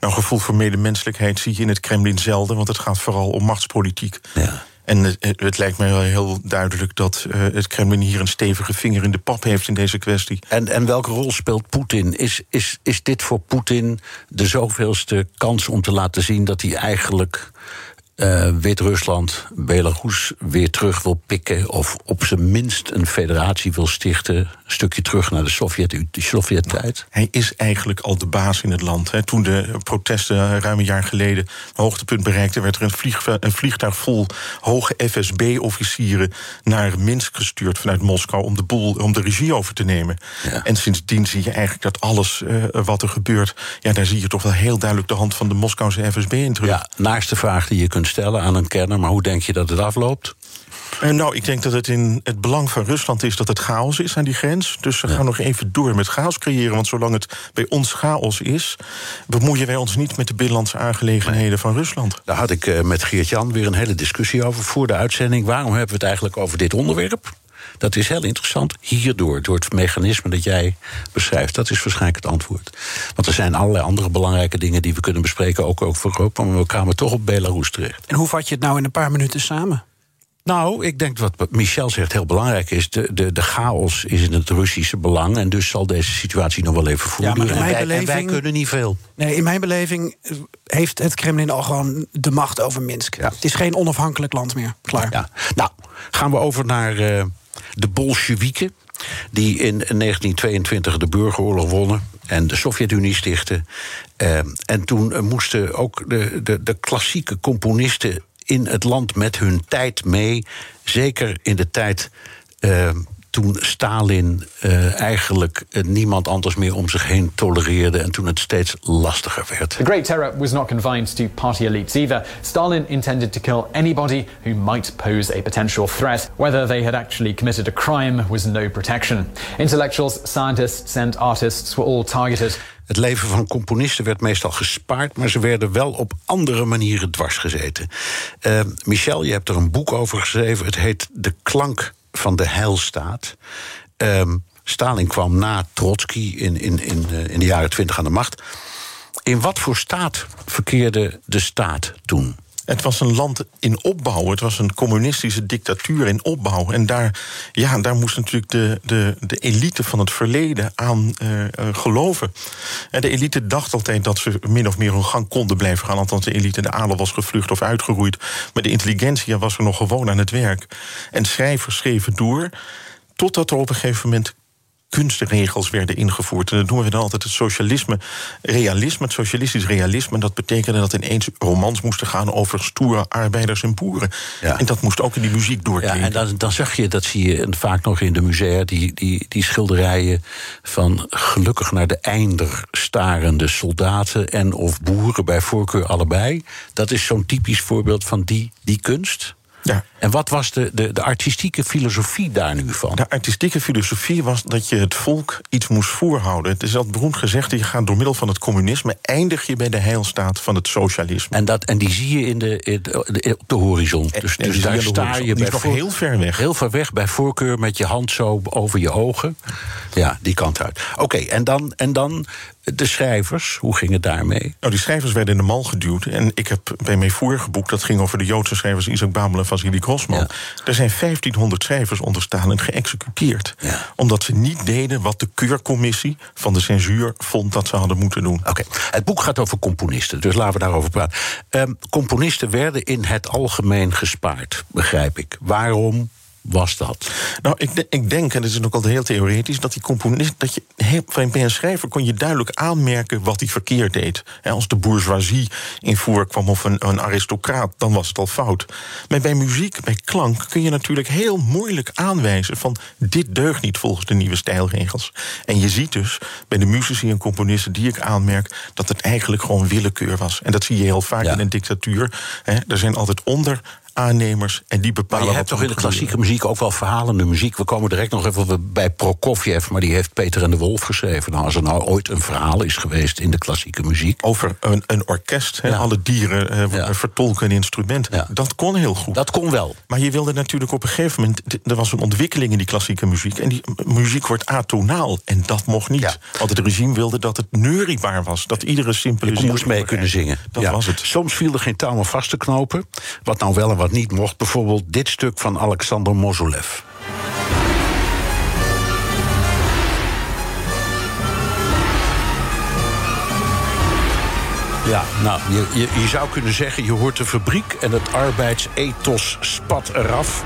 Nou, gevoel voor medemenselijkheid zie je in het Kremlin zelden... want het gaat vooral om machtspolitiek. Ja. En het, lijkt mij wel heel duidelijk dat uh, het Kremlin hier een stevige vinger in de pap heeft in deze kwestie. En, en welke rol speelt Poetin? Is, is, is dit voor Poetin de zoveelste kans om te laten zien dat hij eigenlijk uh, Wit-Rusland, Belarus weer terug wil pikken. of op zijn minst een federatie wil stichten. Een stukje terug naar de Sovjet-tijd. Sovjet hij is eigenlijk al de baas in het land. Hè. Toen de protesten ruim een jaar geleden een hoogtepunt bereikten, werd er een, vlieg, een vliegtuig vol hoge FSB-officieren naar Minsk gestuurd vanuit Moskou. om de, boel, om de regie over te nemen. Ja. En sindsdien zie je eigenlijk dat alles uh, wat er gebeurt. ja, daar zie je toch wel heel duidelijk de hand van de Moskouse FSB in terug. Ja, naast de vraag die je kunt stellen aan een kenner, maar hoe denk je dat het afloopt? Uh, nou, ik denk dat het in het belang van Rusland is dat het chaos is aan die grens. Dus we gaan nog even door met chaos creëren. Want zolang het bij ons chaos is, bemoeien wij ons niet met de binnenlandse aangelegenheden nee. van Rusland. Daar had ik uh, met Geert-Jan weer een hele discussie over voor de uitzending. Waarom hebben we het eigenlijk over dit onderwerp? Dat is heel interessant. Hierdoor, door het mechanisme dat jij beschrijft. Dat is waarschijnlijk het antwoord. Want er zijn allerlei andere belangrijke dingen die we kunnen bespreken, ook over Europa. Maar we kwamen toch op Belarus terecht. En hoe vat je het nou in een paar minuten samen? Nou, ik denk wat Michel zegt heel belangrijk is. De, de, de chaos is in het Russische belang. En dus zal deze situatie nog wel even voortduren. Ja, en, wij, beleving, en wij kunnen niet veel. Nee, in mijn beleving heeft het Kremlin al gewoon de macht over Minsk. Ja. Het is geen onafhankelijk land meer. Klaar. Ja. Nou, gaan we over naar uh, de Bolsjewieken. Die in 1922 de burgeroorlog wonnen en de Sovjet-Unie stichten. Uh, en toen moesten ook de, de, de klassieke componisten in het land met hun tijd mee. Zeker in de tijd uh, toen Stalin uh, eigenlijk uh, niemand anders meer om zich heen tolereerde en toen het steeds lastiger werd. The Great Terror was not confined to party elites either. Stalin intended to kill anybody who might pose a potential threat. Whether they had actually committed a crime was no protection. Intellectuals, scientists and artists were all targeted. Het leven van componisten werd meestal gespaard, maar ze werden wel op andere manieren dwars gezeten. Uh, Michel, je hebt er een boek over geschreven. Het heet De Klank van de Heilstaat. Um, Stalin kwam na Trotsky in, in, in, uh, in de jaren twintig aan de macht. In wat voor staat verkeerde de staat toen? Het was een land in opbouw. Het was een communistische dictatuur in opbouw. En daar, ja, daar moest natuurlijk de, de, de elite van het verleden aan uh, uh, geloven. En de elite dacht altijd dat ze min of meer hun gang konden blijven gaan. Althans, de elite, de adel was gevlucht of uitgeroeid. Maar de intelligentia was er nog gewoon aan het werk. En schrijvers schreven door. Totdat er op een gegeven moment kunstregels werden ingevoerd. En dat noemen we dan altijd het socialisme, realisme, het socialistisch realisme. Dat betekende dat ineens romans moesten gaan over stoere arbeiders en boeren. Ja. En dat moest ook in die muziek doorklinken. Ja, en dan, dan zag je, dat zie je vaak nog in de musea, die, die, die schilderijen van gelukkig naar de einder starende soldaten en of boeren, bij voorkeur allebei. Dat is zo'n typisch voorbeeld van die, die kunst. Ja. En wat was de, de, de artistieke filosofie daar nu van? De artistieke filosofie was dat je het volk iets moest voorhouden. Het is dat beroemd gezegd, je gaat door middel van het communisme... eindig je bij de heilstaat van het socialisme. En, dat, en die zie je in de, in de, op de horizon. Dus, En dus daar sta je bij nog heel ver weg. Heel ver weg, bij voorkeur met je hand zo over je ogen. Ja, die kant uit. Oké, en, dan, en dan de schrijvers, hoe ging het daarmee? Nou, die schrijvers werden in de mal geduwd. En ik heb bij mijn vorige boek, dat ging over de Joodse schrijvers Isaac Babel en Vasily Grossman. Ja. Er zijn 1500 schrijvers onder Stalin geëxecuteerd. Ja. Omdat ze niet deden wat de keurcommissie van de censuur vond dat ze hadden moeten doen. Oké, het boek gaat over componisten, dus laten we daarover praten. Ehm, componisten werden in het algemeen gespaard, begrijp ik. Waarom was dat? Nou, ik, ik denk, en dat is ook altijd heel theoretisch, dat die componist. dat je van- bij een schrijver kon je duidelijk aanmerken wat hij verkeerd deed. Als de bourgeoisie in voorkwam of een, een aristocraat, dan was het al fout. Maar bij muziek, bij klank, kun je natuurlijk heel moeilijk aanwijzen van dit deugt niet volgens de nieuwe stijlregels. En je ziet dus bij de muzici en componisten die ik aanmerk dat het eigenlijk gewoon willekeur was. En dat zie je heel vaak Ja. in een dictatuur. Er zijn altijd onder aannemers en die bepalen. Maar je hebt toch in de klassieke muziek ook wel verhalende muziek. We komen direct nog even bij Prokofjev, maar die heeft Peter en de Wolf geschreven. Nou, als er nou ooit een verhaal is geweest in de klassieke muziek. Over een, een orkest, ja. alle dieren ja. vertolken een instrument. Ja. Dat kon heel goed. Dat kon wel. Maar je wilde natuurlijk op een gegeven moment. Er was een ontwikkeling in die klassieke muziek. En die muziek wordt atonaal. En dat mocht niet. Want het regime wilde dat het neuriebaar was. Dat iedere simpele zin moest mee kunnen zingen. Dat was het. Soms viel er geen touw meer vast te knopen. Wat nou wel en wat niet mocht. Bijvoorbeeld dit stuk van Alexander Mozolev. Ja, nou, je, je, je, zou kunnen zeggen, je hoort de fabriek en het arbeidsethos spat eraf.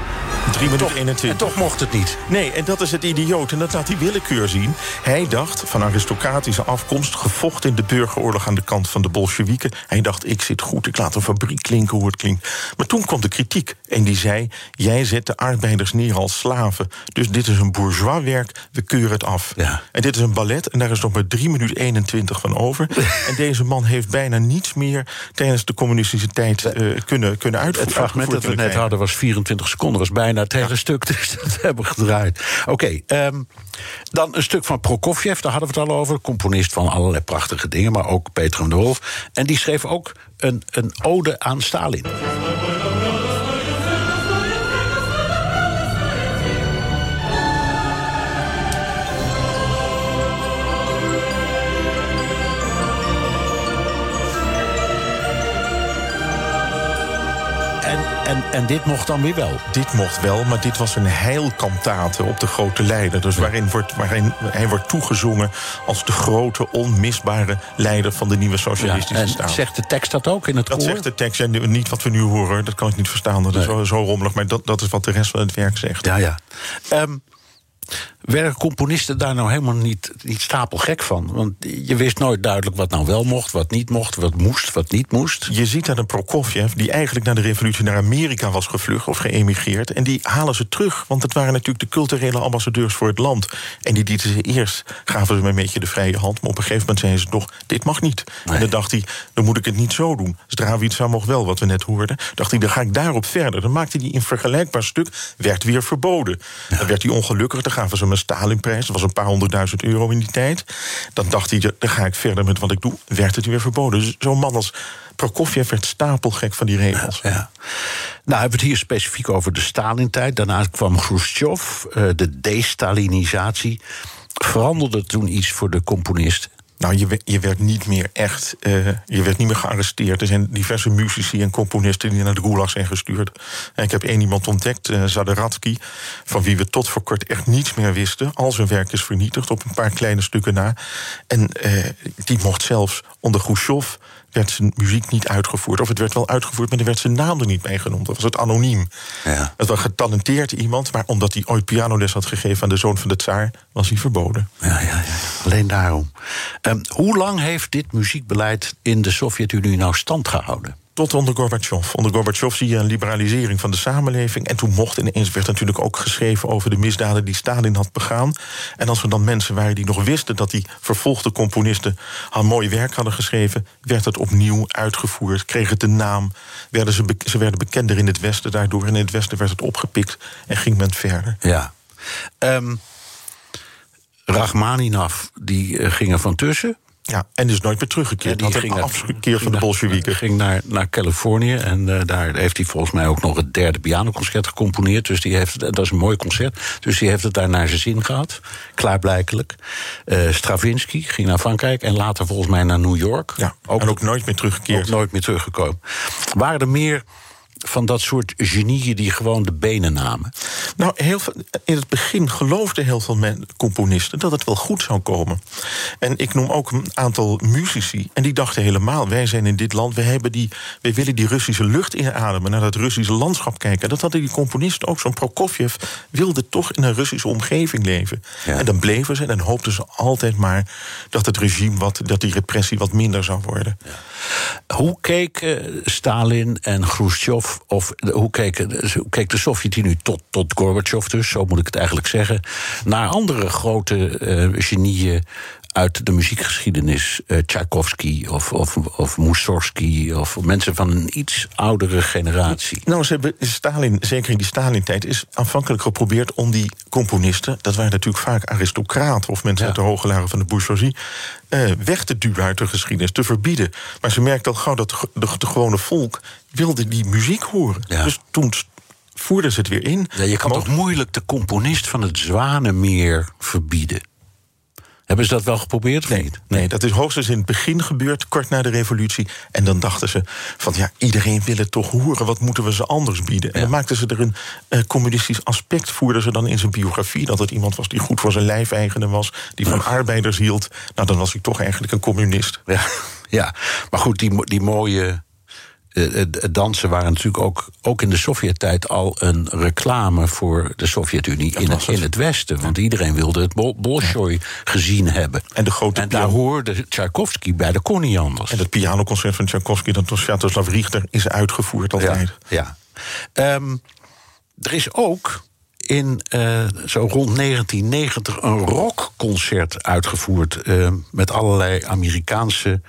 3 minuten 21. En toch mocht het niet. Nee, en dat is het idioot. En dat laat die willekeur zien. Hij dacht, van aristocratische afkomst... gevochten in de burgeroorlog aan de kant van de Bolsjewieken. Hij dacht, ik zit goed, ik laat een fabriek klinken hoe het klinkt. Maar toen kwam de kritiek. En die zei, jij zet de arbeiders neer als slaven. Dus dit is een bourgeois werk, we keuren het af. Ja. En dit is een ballet, en daar is nog maar 3 minuten 21 van over. en deze man heeft bijna niets meer... tijdens de communistische tijd uh, kunnen, kunnen uitvoeren. Het fragment dat we net hadden was 24 seconden, was bijna hele ja. stuk, dus dat hebben we gedraaid. Oké, okay, um, dan een stuk van Prokofjev, daar hadden we het al over. Componist van allerlei prachtige dingen, maar ook Peter en de Wolf. En die schreef ook een, een ode aan Stalin. En, en dit mocht dan weer wel. Dit mocht wel, maar dit was een heilkantate op de grote leider. Dus waarin, wordt, waarin hij wordt toegezongen als de grote, onmisbare leider van de nieuwe socialistische ja, en staat. Zegt de tekst dat ook in het Dat koor? zegt de tekst, en niet wat we nu horen, dat kan ik niet verstaan. Dat is zo, zo rommelig, maar dat, dat is wat de rest van het werk zegt. Ja, ja. Um, werden componisten daar nou helemaal niet, niet stapelgek van? Want je wist nooit duidelijk wat nou wel mocht, wat niet mocht, wat moest, wat niet moest. Je ziet dat een Prokofjev, die eigenlijk na de revolutie naar Amerika was gevlucht of geëmigreerd. En die halen ze terug, want het waren natuurlijk de culturele ambassadeurs voor het land. En die lieten ze eerst, gaven ze hem een beetje de vrije hand. Maar op een gegeven moment zeiden ze toch: dit mag niet. Nee. En dan dacht hij, dan moet ik het niet zo doen. Zdravitsa mocht wel, wat we net hoorden. Dacht hij, dan ga ik daarop verder. Dan maakte hij een vergelijkbaar stuk, werd weer verboden. Dan werd hij ongelukkig, dan gaven ze een Stalinprijs. Dat was een paar honderdduizend euro in die tijd. Dan dacht hij, dan ga ik verder met wat ik doe. Werd het weer verboden. Dus zo'n man als Prokofjev werd stapelgek van die regels. Ja. Nou, hebben we het hier specifiek over de Stalin-tijd. Daarna kwam Khrushchev, uh, de destalinisatie. Veranderde toen iets voor de componist? Nou, je, je werd niet meer echt. Uh, je werd niet meer gearresteerd. Er zijn diverse muzici en componisten die naar de gulag zijn gestuurd. En ik heb één iemand ontdekt, uh, van wie we tot voor kort echt niets meer wisten. Al zijn werk is vernietigd op een paar kleine stukken na. En uh, die mocht zelfs onder Khrushchev werd zijn muziek niet uitgevoerd. Of het werd wel uitgevoerd, maar er werd zijn naam er niet bij genoemd. Dat was het anoniem. Ja. Het was getalenteerd iemand, maar omdat hij ooit pianoles had gegeven aan de zoon van de tsaar, was hij verboden. Ja, ja, ja. Alleen daarom. Um, hoe lang heeft dit muziekbeleid in de Sovjet-Unie nou stand gehouden? Tot onder Gorbachev. Onder Gorbachev zie je een liberalisering van de samenleving. En toen mocht ineens werd natuurlijk ook geschreven over de misdaden die Stalin had begaan. En als er dan mensen waren die nog wisten dat die vervolgde componisten al mooi werk hadden geschreven, werd het opnieuw uitgevoerd. Kreeg het de naam. Werden ze, ze werden bekender in het Westen daardoor. En in het Westen werd het opgepikt en ging men verder. Ja. Um, Rachmaninov, die uh, ging er van tussen. Ja, en is nooit meer teruggekeerd. Ja, die had ging afgekeerd van de Bolsjewieken. ging naar, naar Californië en uh, daar heeft hij volgens mij ook nog het derde pianoconcert gecomponeerd. Dus die heeft, dat is een mooi concert. Dus die heeft het daar naar zijn zin gehad, klaarblijkelijk. Uh, Stravinsky ging naar Frankrijk en later volgens mij naar New York. Ja, ook, en ook nooit meer teruggekeerd. Ook nooit meer teruggekomen. Waren er meer van dat soort genieën die gewoon de benen namen? Nou, heel veel, in het begin geloofden heel veel men, componisten dat het wel goed zou komen. En ik noem ook een aantal muzici. En die dachten helemaal: wij zijn in dit land, wij, hebben die, wij willen die Russische lucht inademen, naar dat Russische landschap kijken. Dat hadden die componisten ook. Zo'n Prokofjev wilde toch in een Russische omgeving leven. Ja. En dan bleven ze en hoopten ze altijd maar dat het regime wat, dat die repressie wat minder zou worden. Ja. Hoe keken Stalin en Khrushchev of hoe keek, de Sovjet-Unie tot, tot Gorbachev dus, zo moet ik het eigenlijk zeggen, naar andere grote uh, genieën uit de muziekgeschiedenis. Uh, Tchaikovsky of, of, of Mussorgsky of mensen van een iets oudere generatie? Nou, ze hebben Stalin, zeker in die Stalin-tijd, is aanvankelijk geprobeerd om die componisten, dat waren natuurlijk vaak aristocraten of mensen uit de hoge lagen van de bourgeoisie, uh, weg te duwen uit de geschiedenis, te verbieden. Maar ze merkte al gauw dat de, de, gewone volk wilde die muziek horen. Dus toen voerden ze het weer in. Ja, je kan toch moeilijk de componist van het Zwanenmeer verbieden? Hebben ze dat wel geprobeerd? Nee, nee, dat is hoogstens in het begin gebeurd, kort na de revolutie. En dan dachten ze van ja, iedereen wil het toch horen. Wat moeten we ze anders bieden? En dan maakten ze er een uh, communistisch aspect, voerden ze dan in zijn biografie. Dat het iemand was die goed voor zijn lijfeigenen was, die van arbeiders hield. Nou, dan was hij toch eigenlijk een communist. Ja, ja. maar goed, die, die mooie eh, het dansen waren natuurlijk ook, ook in de Sovjet-tijd al een reclame voor de Sovjet-Unie in, het, in het Westen. Want iedereen wilde het Bol Bolshoi gezien hebben. En, de grote en daar hoorde Tchaikovsky bij, de kon niet anders. En het pianoconcert van Tchaikovsky, dat door Sviatoslav Richter, is uitgevoerd altijd. Ja. ja. Um, er is ook in uh, zo rond 1990 een rockconcert uitgevoerd. Uh, met allerlei Amerikaanse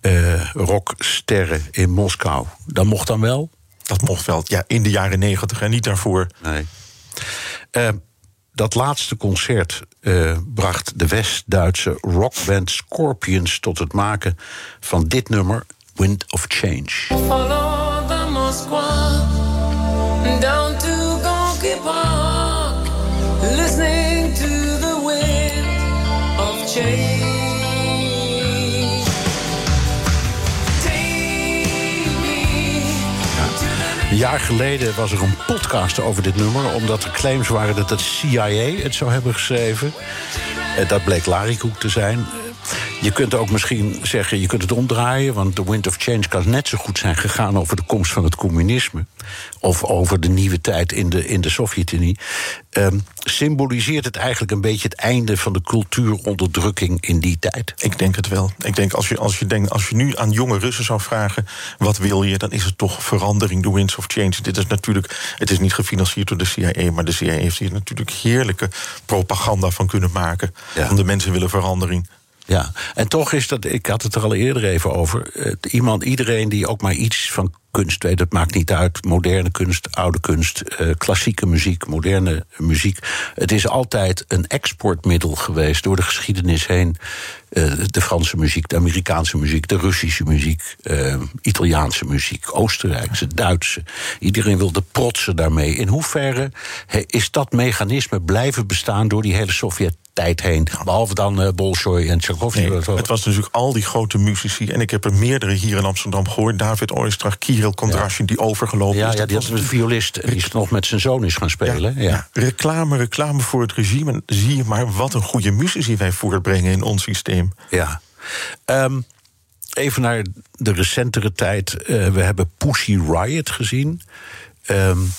uh, rocksterren in Moskou. Dat mocht dan wel? Dat mocht wel, ja, in de jaren negentig en niet daarvoor. Nee. Uh, dat laatste concert uh, bracht de West-Duitse rockband Scorpions tot het maken van dit nummer, Wind of Change. Follow the Moskwa, down to Een jaar geleden was er een podcast over dit nummer... omdat er claims waren dat het CIA het zou hebben geschreven. Eh, dat bleek Larikoek te zijn. Je kunt ook misschien zeggen, je kunt het omdraaien... want de Wind of Change kan net zo goed zijn gegaan... over de komst van het communisme... of over de nieuwe tijd in de, in de Sovjet-Unie. Um, symboliseert het eigenlijk een beetje het einde van de cultuuronderdrukking in die tijd? Ik denk het wel. Ik denk als je, als je, denkt, als je nu aan jonge Russen zou vragen... wat wil je, dan is het toch verandering, de Winds of Change. Dit is natuurlijk, het is niet gefinancierd door de CIA... maar de CIA heeft hier natuurlijk heerlijke propaganda van kunnen maken... Ja. Van de mensen willen verandering. Ja, en toch is dat, ik had het er al eerder even over. iemand, iedereen die ook maar iets van kunst weet, het maakt niet uit. Moderne kunst, oude kunst, uh, klassieke muziek, moderne muziek. Het is altijd een exportmiddel geweest door de geschiedenis heen. Uh, de Franse muziek, de Amerikaanse muziek, de Russische muziek, uh, Italiaanse muziek, Oostenrijkse, Duitse. Iedereen wilde protsen daarmee. In hoeverre is dat mechanisme blijven bestaan door die hele Sovjet tijd heen. Behalve dan uh, Bolshoi en Tchaikovsky. Nee, het was natuurlijk al die grote muzici. En ik heb er meerdere hier in Amsterdam gehoord. David Oistrakh, Kirill Kondrashin, die overgelopen ja, is. Ja, die was een violist die nog met zijn zoon is gaan spelen. Ja, ja. Reclame, reclame voor het regime. zie je maar wat een goede muzici wij voortbrengen in ons systeem. Ja. Um, even naar de recentere tijd. Uh, we hebben Pussy Riot gezien. Um,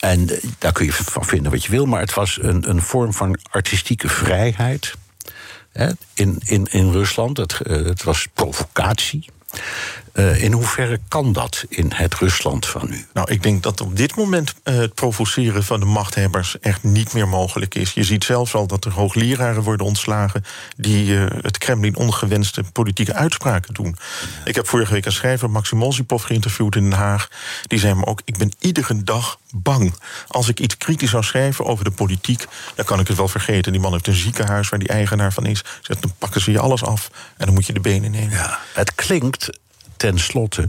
en daar kun je van vinden wat je wil, maar het was een, een vorm van artistieke vrijheid in, in, in Rusland. Het, het was provocatie. Uh, in hoeverre kan dat in het Rusland van nu? Nou, ik denk dat op dit moment uh, het provoceren van de machthebbers echt niet meer mogelijk is. Je ziet zelfs al dat er hoogleraren worden ontslagen die uh, het Kremlin ongewenste politieke uitspraken doen. Ik heb vorige week een schrijver, Maxim Molzipov, geïnterviewd in Den Haag. Die zei me ook: Ik ben iedere dag bang. Als ik iets kritisch zou schrijven over de politiek, dan kan ik het wel vergeten. Die man heeft een ziekenhuis waar die eigenaar van is. Zegt, dan pakken ze je alles af en dan moet je de benen nemen. Ja, het klinkt ten slotte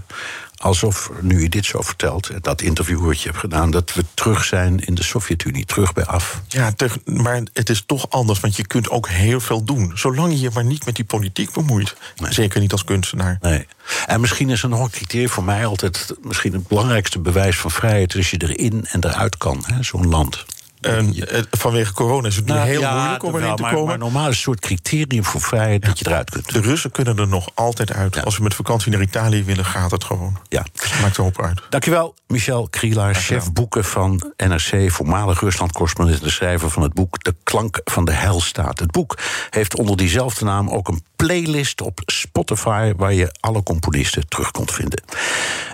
alsof, nu je dit zo vertelt, dat interview wat je hebt gedaan, dat we terug zijn in de Sovjet-Unie, terug bij af. Ja, maar het is toch anders, want je kunt ook heel veel doen. Zolang je je maar niet met die politiek bemoeit. Zeker niet als kunstenaar. Nee. En misschien is er nog een criterium voor mij altijd, misschien het belangrijkste bewijs van vrijheid, is je erin en eruit kan, zo'n land. En eh, vanwege corona is het nu nou, heel moeilijk om erin te maar, komen. Maar normaal is een soort criterium voor vrijheid dat je eruit kunt. De Russen kunnen er nog altijd uit. Als we met vakantie naar Italië willen, gaat het gewoon. Ja. Maakt er uit. Dankjewel, Michel Krielaar, chef boeken van NRC, voormalig Rusland-correspondent en schrijver van het boek De Klank van de Heilstaat. Het boek heeft onder diezelfde naam ook een playlist op Spotify waar je alle componisten terug kunt vinden.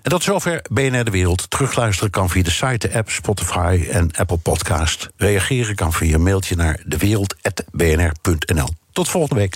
En tot zover BNR de Wereld. Terugluisteren kan via de site, de app, Spotify en Apple Podcast. Reageren kan via mailtje naar dewereld.bnr.nl. Tot volgende week.